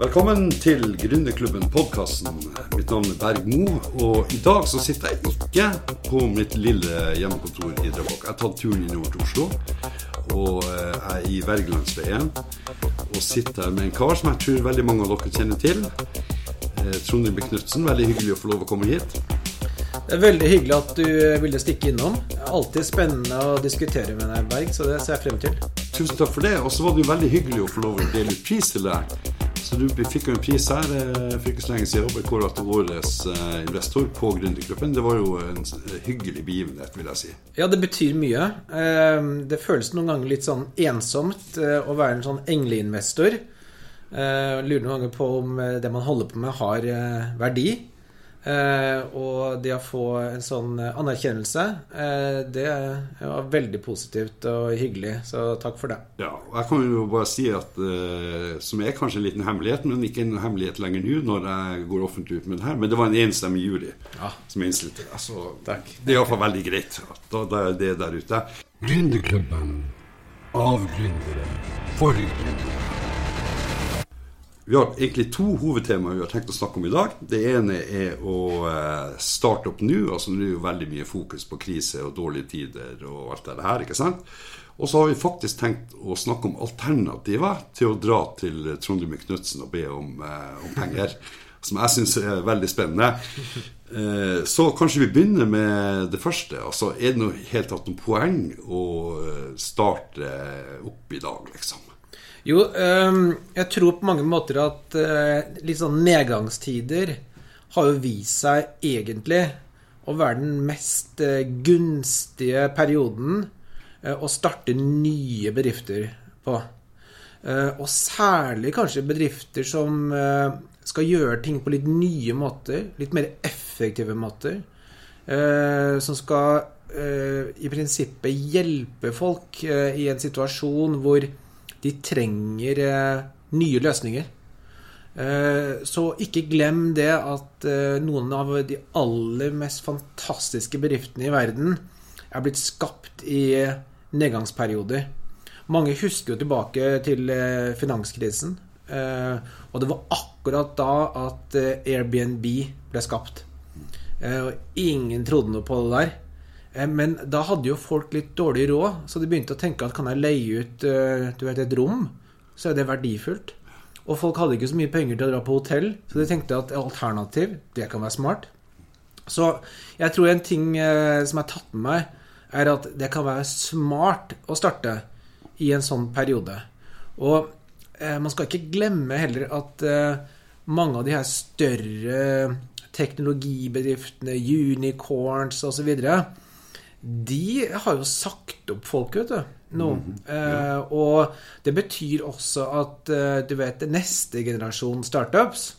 Velkommen til Gründerklubben podkasten. Mitt navn er Berg Mo, og i dag så sitter jeg ikke på mitt lille hjemmekontor i Drøbak. Jeg har tatt turen innover til Oslo, og eh, jeg er i Wergelandsveien. Og sitter her med en kar som jeg tror veldig mange av dere kjenner til. Trondheim Trond Rybbe Knutsen, veldig hyggelig å få lov å komme hit. Det er veldig hyggelig at du ville stikke innom. Alltid spennende å diskutere med deg, Berg, så det ser jeg frem til. Tusen takk for det. Og så var det jo veldig hyggelig å få lov å dele ut pris til deg. Så du fikk jo en pris her eh, for ikke så lenge siden ble kåret til årets eh, investor på Gründergruppen. Det var jo en hyggelig begivenhet, vil jeg si. Ja, det betyr mye. Eh, det føles noen ganger litt sånn ensomt å være en sånn engleinvestor. Lurer noen ganger på om det man holder på med, har verdi. Eh, og det å få en sånn anerkjennelse, eh, det var veldig positivt og hyggelig. Så takk for det. Ja, og jeg kan jo bare si at eh, Som er kanskje en liten hemmelighet, men ikke en hemmelighet lenger nå når jeg går offentlig ut med det her, men det var en enstemmig jury ja. som innstilte det. Så takk. Det er iallfall veldig greit. Da, da er det der ute. Gründerklubben av gründere for gründere. Vi har egentlig to hovedtemaer vi har tenkt å snakke om i dag. Det ene er å eh, starte opp nå. altså Nå er jo veldig mye fokus på krise og dårlige tider og alt det her. ikke sant? Og så har vi faktisk tenkt å snakke om alternativer til å dra til Trondheim Knutsen og be om, eh, om penger. Som jeg syns er veldig spennende. Eh, så kanskje vi begynner med det første. altså Er det noe helt tatt noen poeng å starte opp i dag, liksom? Jo, um, jeg tror på mange måter at uh, litt sånn nedgangstider har jo vist seg egentlig å være den mest uh, gunstige perioden uh, å starte nye bedrifter på. og særlig kanskje bedrifter som skal gjøre ting på litt nye måter, litt mer effektive måter. som skal i prinsippet hjelpe folk i en situasjon hvor de trenger eh, nye løsninger. Eh, så ikke glem det at eh, noen av de aller mest fantastiske bedriftene i verden er blitt skapt i nedgangsperioder. Mange husker jo tilbake til finanskrisen. Og det var akkurat da at Airbnb ble skapt. Og ingen trodde noe på det der. Eh, men da hadde jo folk litt dårlig råd, så de begynte å tenke at kan jeg leie ut eh, vet, et rom, så er det verdifullt. Og folk hadde ikke så mye penger til å dra på hotell, så de tenkte at alternativ, det kan være smart. Så jeg tror en ting som som er tatt med meg, er at det kan være smart å starte i en sånn periode. Og man skal ikke glemme heller at mange av de her større teknologibedriftene, unicorns osv., de har jo sagt opp folk, vet du. Nå. Mm, ja. eh, og det betyr også at eh, du vet neste generasjon startups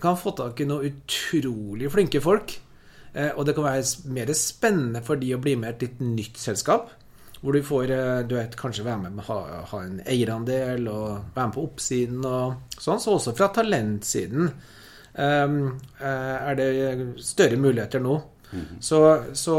kan få tak i noen utrolig flinke folk. Eh, og det kan være mer spennende for de å bli med i et litt nytt selskap. Hvor du får eh, du vet, kanskje være med med ha, ha en eierandel og være med på oppsiden og sånn. Så også fra talentsiden eh, eh, er det større muligheter nå. Mm. Så, så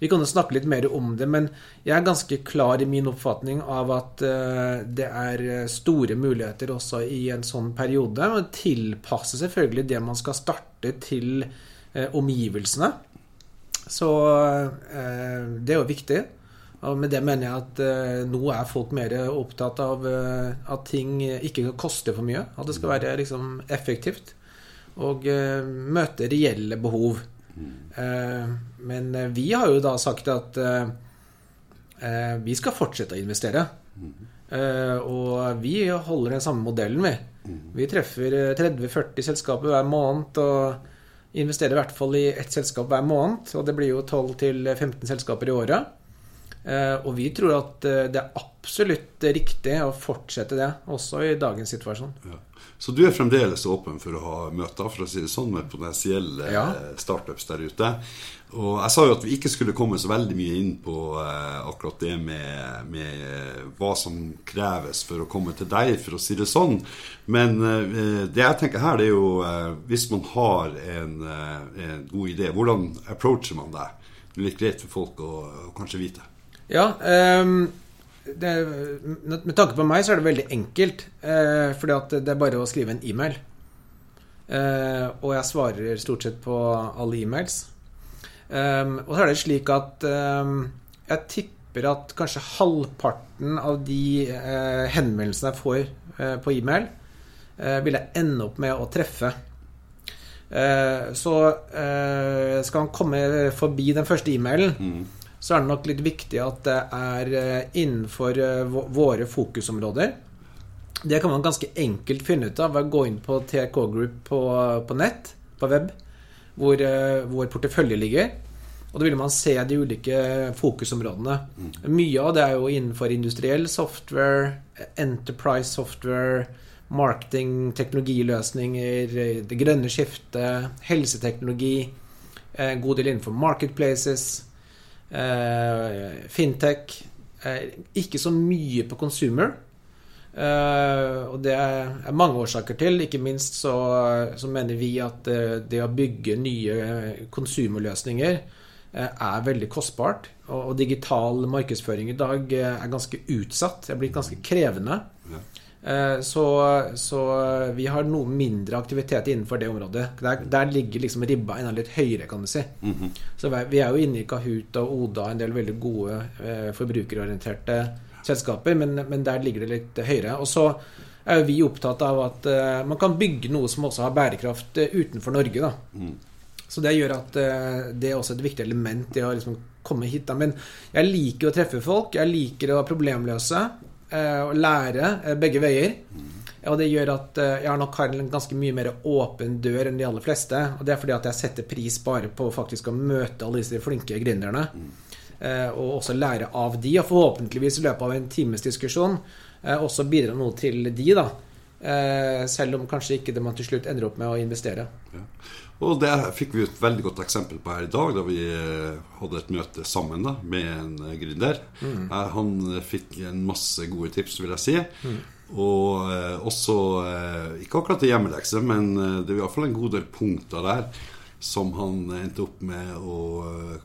vi kan jo snakke litt mer om det, men jeg er ganske klar i min oppfatning av at uh, det er store muligheter også i en sånn periode. å tilpasse selvfølgelig det man skal starte, til uh, omgivelsene. Så det er jo viktig. Og med det mener jeg at nå er folk mer opptatt av at ting ikke kan koste for mye. At det skal være liksom, effektivt. Og møte reelle behov. Mm. Men eh, vi har jo da sagt at eh, vi skal fortsette å investere. Mm. Og vi holder den samme modellen, vi. Mm. Vi treffer 30-40 selskaper hver måned og investerer i hvert fall i ett selskap hver måned. Og det blir jo 12-15 selskaper i året. Og vi tror at det er absolutt riktig å fortsette det, også i dagens situasjon. Ja. Så du er fremdeles åpen for å ha møter for å si det sånn, med potensielle ja. startups der ute. Og jeg sa jo at vi ikke skulle komme så veldig mye inn på eh, akkurat det med, med, hva som kreves for å komme til deg, for å si det sånn. Men eh, det jeg tenker her, det er jo eh, hvis man har en, eh, en, god idé, hvordan approacher man det? Det er litt greit for folk å, å kanskje vite. Ja, um det, med tanke på meg så er det veldig enkelt. Uh, fordi at det er bare å skrive en e-mail. Uh, og jeg svarer stort sett på alle e-mails. Um, og så er det slik at um, jeg tipper at kanskje halvparten av de uh, henvendelsene jeg får uh, på e-mail, vil jeg ende opp med å treffe. så skal han komme forbi den første e-mailen, mm. Så er det nok litt viktig at det er innenfor våre fokusområder. Det kan man ganske enkelt finne ut av ved å gå inn på TK Group på, på nett, på web hvor vår portefølje ligger. Og da vil man se de ulike fokusområdene. Mm. Mye av det er jo innenfor industriell software, enterprise software, marketing, teknologiløsninger, det grønne skiftet, helseteknologi, en god del innenfor marketplaces, eh, fintech. Eh, ikke så mye på consumer. Uh, og det er mange årsaker til. Ikke minst så, så mener vi at det, det å bygge nye konsumerløsninger Eh, er veldig kostbart. Og, digital markedsføring i dag eh, er ganske utsatt. Det er blitt ganske krevende. Ja. Eh, så, så, vi har noe mindre aktivitet innenfor det området. Der, der ligger liksom ribba enda litt høyere, kan du si. Mm -hmm. Så vi er jo inne i Kahoot og Oda, en del veldig gode forbrukerorienterte selskaper, men, men, der ligger det litt høyere. Og så er vi opptatt av at man kan bygge noe som også har bærekraft utenfor Norge. da mm. Så det gjør at eh, det er også et viktig element i å liksom komme hit. Da. Men jeg liker å treffe folk. Jeg liker å problemløse eh, og lære eh, begge veier. Og det gjør at jeg nok har en ganske mye mer åpen dør enn de aller fleste. Og det er fordi at jeg setter pris bare på faktisk å møte alle disse flinke gründerne. Og også lære av de, og forhåpentligvis i løpet av en times diskusjon også bidra noe til de, da. Selv om kanskje ikke det man til slutt ender opp med å investere. Ja. Og det fikk vi et veldig godt eksempel på her i dag, da vi eh, hadde et møte sammen da, med en eh, gründer. Mm. Eh, han fikk en masse gode tips, vil jeg si. Mm. Og eh, også eh, Ikke akkurat til hjemmelekse, men det var iallfall en god del punkter der som han endte opp med å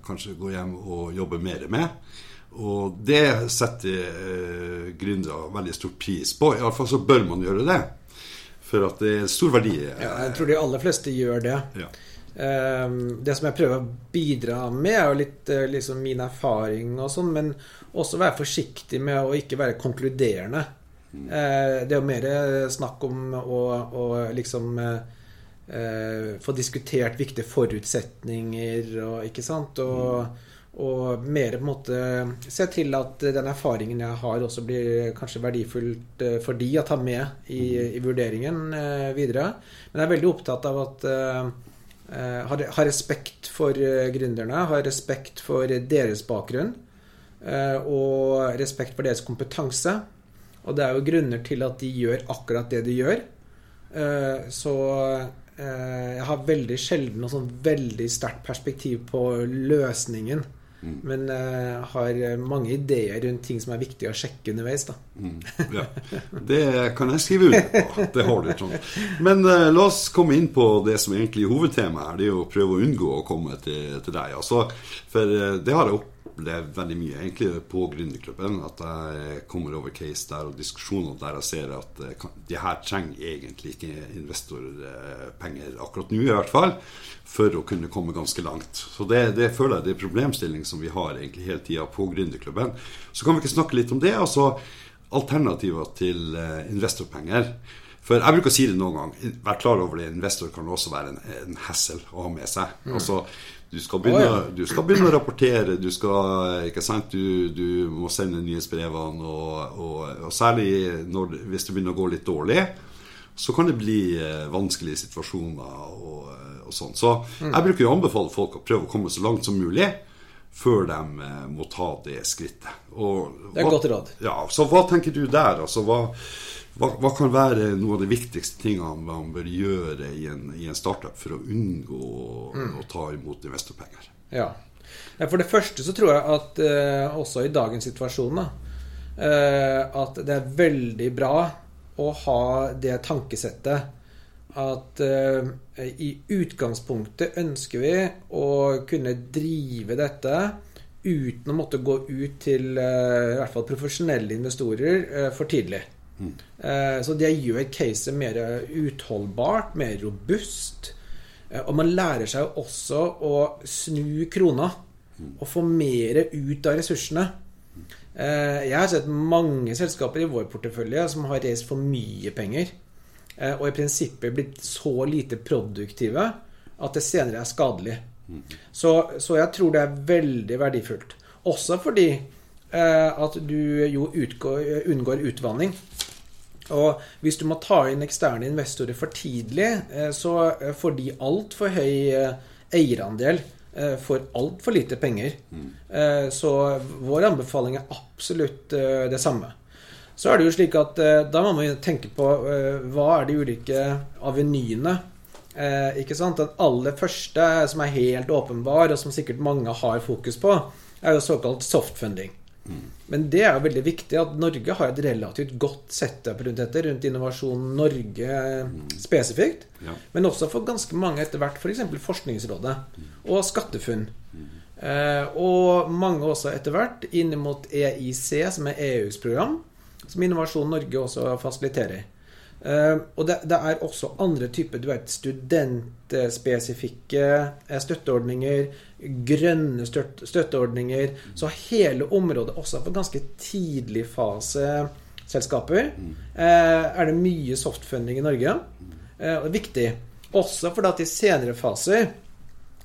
kanskje gå hjem og jobbe mer med. Og det setter eh, gründere veldig stor pris på. Iallfall så bør man gjøre det. For at det er stor verdi. Ja, jeg tror de aller fleste gjør det. Ja. Ehm, det som jeg prøver å bidra med, er jo litt eh, liksom min erfaring og sånn, men også være forsiktig med å ikke være konkluderende. Mm. Eh, det er jo mer snakk om å, å liksom eh, få diskutert viktige forutsetninger og ikke sant. Og mm og mer på en måte se til at den erfaringen jeg har, også blir kanskje verdifullt eh, for de å ta med i, i vurderingen eh, videre. Men jeg er veldig opptatt av at uh, ha, respekt for uh, gründerne, ha respekt for deres bakgrunn. Uh, og respekt for deres kompetanse. Og det er jo grunner til at de gjør akkurat det de gjør. så jeg har veldig sjelden noe sånn veldig sterkt perspektiv på løsningen. Mm. Men uh, har mange ideer rundt ting som er viktig å sjekke underveis. da mm. ja. Det kan jeg skrive under på. Det har du, Trond. Men uh, la oss komme inn på det som egentlig er hovedtemaet. Det er å prøve å unngå å komme til, til deg. Altså, for uh, det har jeg opp opplevd veldig mye egentlig på Gründerklubben. At jeg kommer over case der og diskusjoner der jeg ser at eh, de her trenger egentlig ikke investorpenger akkurat nå, i hvert fall, for å kunne komme ganske langt. Så det, det føler jeg det er problemstilling som vi har egentlig hele tida på Gründerklubben. Så kan vi ikke snakke litt om det. altså Alternativer til eh, investorpenger. For jeg bruker å si det noen gang. Vær klar over det. Investor kan også være en, en hassle å ha med seg. Mm. Altså, du skal, begynne, oh, ja. du skal begynne, å rapportere. Du skal? Du, du må sende nyhetsbrevene. Og, og, og særlig når, hvis det begynner å gå litt dårlig, så kan det bli eh, vanskelige situasjoner og, og sånn. Så mm. jeg bruker å anbefale folk å prøve å komme så langt som mulig før de eh, må ta det skrittet. Det er et godt råd. Ja, så hva tenker du der? Altså, hva, hva, hva, kan være noe av de viktigste tingene man bør gjøre i en, i en startup for å unngå mm. å ta imot investorpenger? Ja. For det første så tror jeg at eh, også i dagens situasjon da, eh, at det er veldig bra å ha det tankesettet at eh, i utgangspunktet ønsker vi å kunne drive dette uten å måtte gå ut til i hvert fall profesjonelle investorer for tidlig. Mm. Så det gjør caset mer utholdbart, mer robust. Og man lærer seg også å snu krona og få mer ut av ressursene. Jeg har sett mange selskaper i vår portefølje som har reist for mye penger. Og i prinsippet blitt så lite produktive at det senere er skadelig. Så, så jeg tror det er veldig verdifullt. Også fordi at du jo utgår, unngår utvanning. Og hvis du må ta inn eksterne investorer for tidlig, eh, så eh, får de altfor høy eh, eierandel for altfor lite penger. Mm. Så vår anbefaling er absolutt det samme. Så er det jo slik at da må man tenke på hva er de ulike avenyene. Ikke sant? Den aller første, som er helt åpenbar, og som sikkert mange har fokus på, er jo såkalt softfunding. Men det er jo veldig viktig at Norge har et relativt godt setup rundt dette, rundt Innovasjon Norge spesifikt. Ja. Men også for ganske mange etter hvert, f.eks. For Forskningsrådet og SkatteFUNN. Eh, og mange også etter hvert inn mot EIC, som er EUs program, som Innovasjon Norge også fasiliterer. Uh, og det, det, er også andre typer du vet, studentspesifikke eh, støtteordninger, grønne støt, støtteordninger. Så hele området, også på ganske tidlig fase selskaper, uh, er det mye softfunding i Norge. Uh, og det er viktig. Også fordi at i senere faser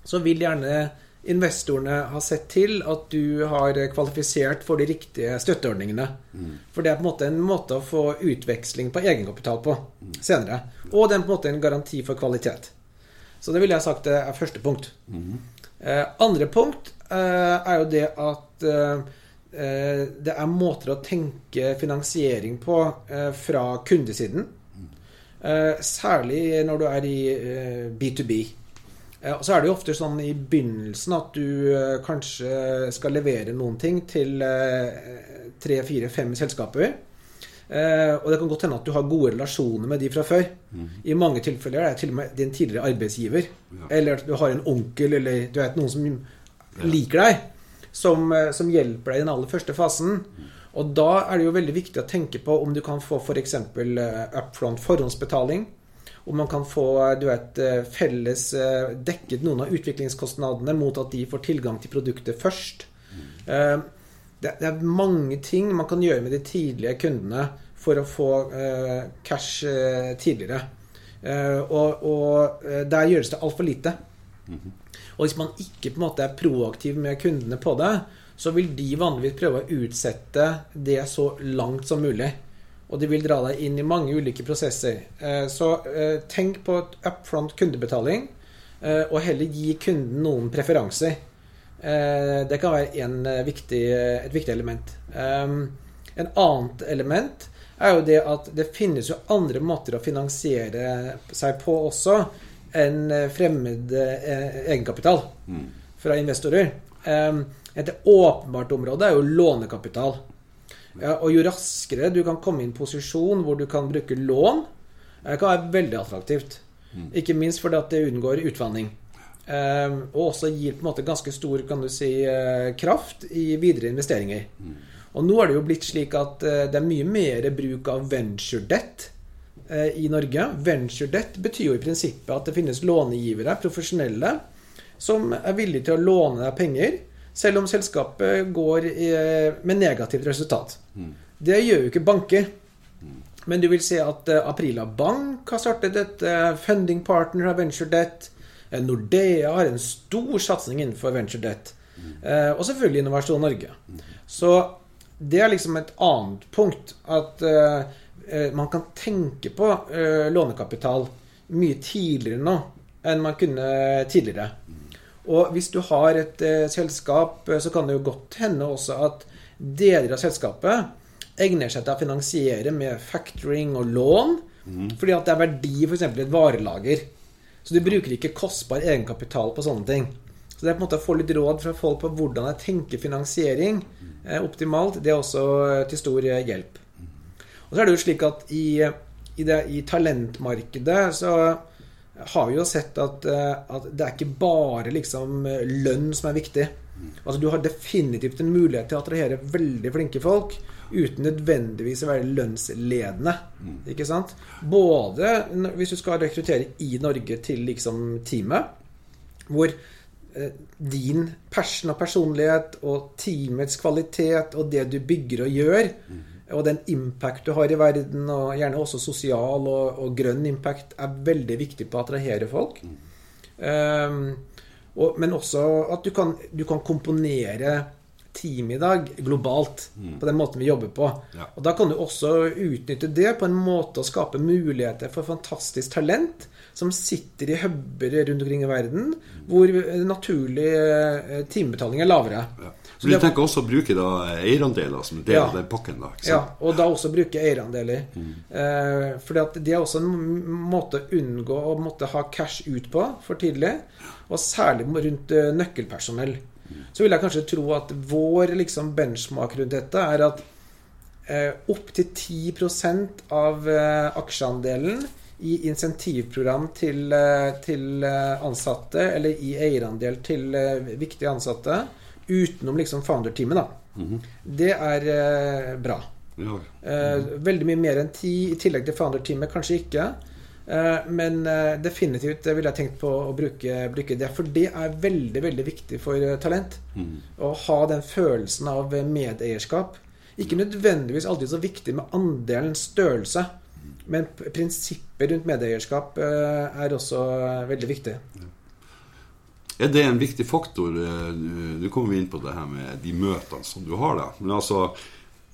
så vil gjerne investorene har sett til at du har kvalifisert for de riktige støtteordningene. Mm. For det er på en måte en måte å få utveksling på egenkapital på senere. Og det er på en måte en garanti for kvalitet. Så det ville jeg sagt er første punkt. Mm. Eh, andre punkt eh, er jo det at eh, eh det er måter å tenke finansiering på eh, fra kundesiden. Mm. Eh, særlig når du er i B2B. Og så er det jo ofte sånn i begynnelsen at du eh, kanskje skal levere noen ting til eh, tre, fire, fem selskaper. Eh, og det kan godt hende at du har gode relasjoner med de fra før. Mm. I mange tilfeller er det til og med din tidligere arbeidsgiver. Ja. Eller at du har en onkel eller du vet noen som ja. liker deg. Som, som, hjelper deg i den aller første fasen. Mm. Og da er det jo veldig viktig å tenke på om du kan få f.eks. For upfront forhåndsbetaling og man kan få du vet, eh, felles eh, dekket noen av utviklingskostnadene mot at de får tilgang til produktet først. Det er mange ting man kan gjøre med de tidlige kundene for å få cash tidligere. Og, og der gjøres det altfor lite. Og hvis man ikke på en måte er proaktiv med kundene på det, så vil de vanligvis prøve å utsette det så langt som mulig. Og de vil dra deg inn i mange ulike prosesser. Eh, så eh, tenk på et upfront kundebetaling, eh, og heller gi kunden noen preferanser. Det kan være viktig, et viktig element. En annet element er jo det at det finnes jo andre måter å finansiere seg på også enn fremmed egenkapital mm. fra investorer. Et åpenbart område er jo lånekapital. Og jo raskere du kan komme i en posisjon hvor du kan bruke lån, kan være veldig attraktivt. Mm. Ikke minst fordi at det unngår utvanning. Um, og også gir på en måte ganske stor kan du si, uh, kraft i videre investeringer. Mm. Og nå er det jo blitt slik at uh, det er mye mer bruk av venture debt i Norge. Venture debt betyr jo i prinsippet at det finnes lånegivere, profesjonelle, som er villige til å låne deg penger selv om selskapet går med negativt resultat. Mm. Det gjør jo ikke banker. Men du vil se at eh, Aprila Bank har startet et eh, funding partner av venture debt. Eh, Nordea har en stor satsing innenfor venture debt. Og selvfølgelig Innovasjon Norge. Så det er liksom et annet punkt. At man kan tenke på lånekapital mye tidligere nå enn man kunne tidligere. Og hvis du har et eh, selskap, eh, så kan det jo godt hende også at deler av selskapet egner seg til å finansiere med factoring og lån. Mm. Fordi at det er verdi f.eks. i et varelager. Så du bruker ikke kostbar egenkapital på sånne ting. Så det er på en måte å få litt råd fra folk på hvordan jeg tenker finansiering eh, optimalt. Det er også eh, til stor eh, hjelp. Og så er det jo slik at i, i, det, i talentmarkedet så har vi jo sett at, eh, at, det er ikke bare liksom lønn som er viktig. Altså Du har definitivt en mulighet til å attrahere veldig flinke folk uten nødvendigvis å være lønnsledende. Ikke sant? Både hvis du skal rekruttere i Norge til liksom teamet, hvor eh, din person og personlighet og teamets kvalitet og det du bygger og gjør. Og den impact du har i verden, og gjerne også sosial og, og grønn impact, er veldig viktig på å attrahere folk. Mm. Um, og, men også at du kan, du kan komponere team i dag globalt. Mm. På den måten vi jobber på. Ja. Og Da kan du også utnytte det på en måte å skape muligheter for fantastisk talent som sitter i huber rundt omkring i verden, mm. hvor naturlig eh, timebetaling er lavere. Ja. Så du tenker også å bruke da eierandeler som en del ja. av den pakken? da, Ja, og da også bruke eierandeler. Mm. Eh, for det er også en måte å unngå å måtte ha cash ut på for tidlig. Og særlig rundt nøkkelpersonell. nøkkelpersonell. Så vil jeg kanskje tro at vår liksom, benchmark rundt dette er at eh, opptil 10 av eh, aksjeandelen i insentivprogram til, eh, til, eh, ansatte, eller i eierandel til eh, viktige ansatte, utenom liksom founder-teamet, da. Mm -hmm. Det er eh, bra. Ja. Mm. veldig mye mer enn ti i tillegg til founder-teamet, kanskje ikke. Eh, men eh, definitivt ville jeg tenkt på å bruke, bruke, det. For det er veldig veldig viktig for eh, talent. Mm. Å ha den følelsen av medeierskap. Ikke nødvendigvis alltid så viktig med andelens størrelse. Men prinsippet rundt medeierskap er også veldig viktig. Er det en viktig faktor? Nå kommer vi inn på det her med de møtene som du har. da Men altså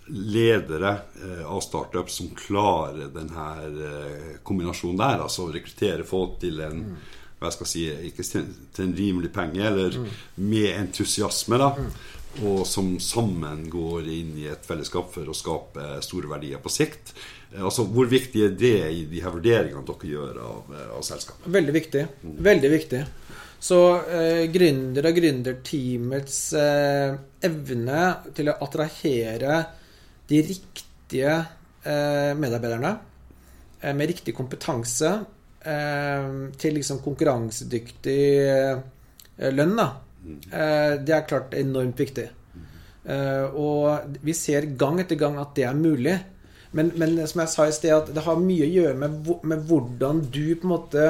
ledere eh, av startup som klarer denne eh, kombinasjonen der. Altså rekruttere folk til en mm. hva skal jeg si, til en rimelig penge, eller mm. med entusiasme. da mm. Og som sammen går inn i et fellesskap for å skape store verdier på sikt. Eh, altså, Hvor viktig er det i de her vurderingene dere gjør av, av selskapet? Veldig viktig. Veldig viktig. Så eh, gründer og gründerteamets eh, evne til å attrahere de riktige eh, medarbeiderne eh, med riktig kompetanse eh, til liksom konkurransedyktig lønn, da. det er klart enormt viktig. og vi ser gang etter gang at det er mulig. Men, men som jeg sa i sted, at det har mye å gjøre med, med hvordan du på en måte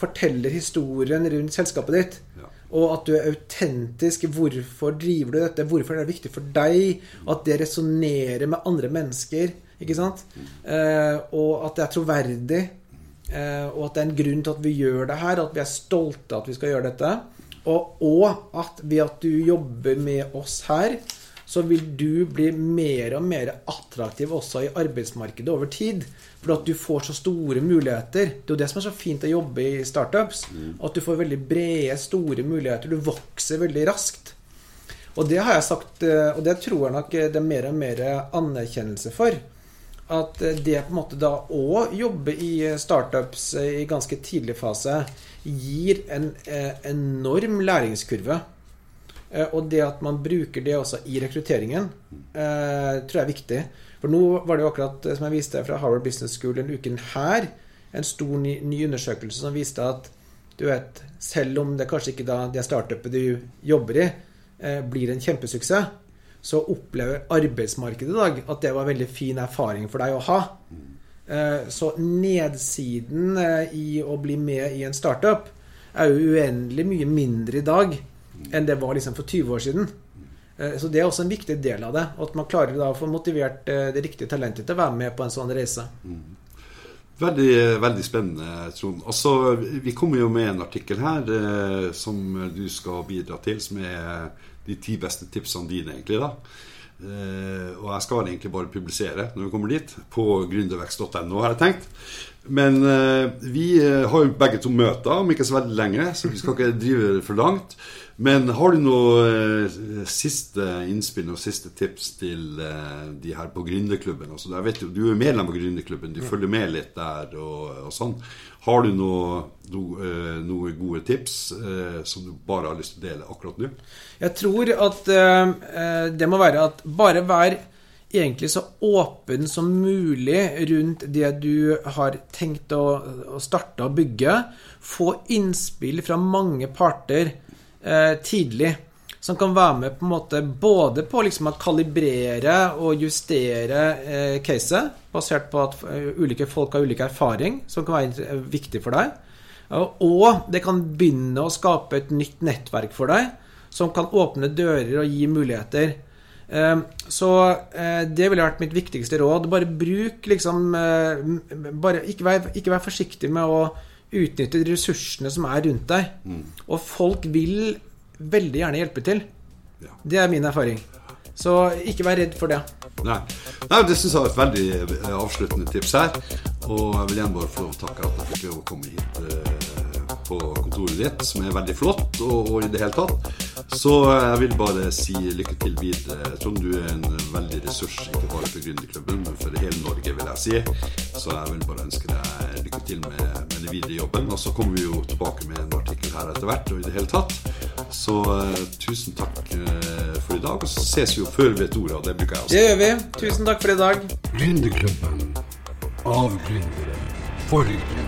forteller historien rundt selskapet ditt. Ja og at du er autentisk. Hvorfor driver du dette? Hvorfor er det viktig for deg? At det resonnerer med andre mennesker. Ikke sant? Eh, og at det er troverdig. Eh, og at det er en grunn til at vi gjør det her. At vi er stolte av at vi skal gjøre dette. Og, og at ved at du jobber med oss her, så vil du bli mer og mer attraktiv også i arbeidsmarkedet over tid. For at du får så store muligheter. Det er jo det som er så fint å jobbe i startups. Mm. At du får veldig brede, store muligheter. Du vokser veldig raskt. Og det har jeg sagt, eh, og det tror jeg nok det er mer og mer anerkjennelse for. At det på en måte da å jobbe i startups i ganske tidlig fase gir en eh, enorm læringskurve. Eh, og det at man bruker det også i rekrutteringen, eh, tror jeg er viktig. For nå var det jo akkurat, eh, som jeg viste fra Harvard Business School denne uken her, en stor ny, ny, undersøkelse som viste at du vet, selv om det kanskje ikke da det startupet du jobber i, blir en kjempesuksess, så opplever arbeidsmarkedet i dag at det var en veldig fin erfaring for deg å ha. Så nedsiden i å bli med i en startup er jo uendelig mye mindre i dag enn det var liksom for 20 år siden. Eh, så det er også en viktig del av det. At man klarer å få motivert eh, det riktige talentet til å være med på en sånn reise. Mm. Veldig, veldig spennende, Trond. Altså, vi kommer jo med en artikkel her eh, som du skal bidra til, som er de ti beste tipsene dine, egentlig. da. Eh, og jeg skal egentlig bare publisere når vi kommer dit, på gründervekst.no, har jeg tenkt. Men eh, vi eh, har jo begge to møter om ikke så veldig lenge, så vi skal ikke drive for langt. Men har du noe siste innspill og siste tips til de her på Gründerklubben? Altså, jeg vet jo, Du er medlem av Gründerklubben, du følger med litt der og, og sånn. Har du noe, noe, eh, noe gode tips eh, som du bare har lyst til å dele akkurat nå? Jeg tror at eh, det må være at bare vær egentlig så åpen som mulig rundt det du har tenkt å, å starte å bygge. Få innspill fra mange parter eh, tidlig. Som kan være med på en måte både på liksom å kalibrere og justere eh, caset, basert på at eh, ulike folk har ulik erfaring, som kan være viktig for deg. Og det kan begynne å skape et nytt nettverk for deg, som kan åpne dører og gi muligheter. Ehm, så eh, det ville vært mitt viktigste råd. Bare bruk liksom eh, bare, ikke, vær, ikke vær forsiktig med å utnytte de ressursene som er rundt deg. Mm. Og folk vil veldig gjerne hjelpe til. Det er min erfaring. Så ikke vær redd for det. Nei, Nei det syns jeg var et veldig eh, avsluttende tips her. Og jeg vil igjen bare få takke at jeg fikk lov å komme hit på kontoret ditt, som er veldig flott, og, og, i det hele tatt. Så jeg vil bare si lykke til videre. Trond, du er en veldig ressurs, ikke bare for Gründerklubben, men for hele Norge, vil jeg si. Så jeg vil bare ønske deg lykke til med, med den videre jobben. Og så kommer vi jo tilbake med en artikkel her etter hvert, og i det hele tatt. Så uh, tusen takk uh, for i dag. Og så ses vi jo før vi vet ordet, og det bruker jeg også. Det gjør vi. Tusen takk for i dag. Gründerklubben av for gründere.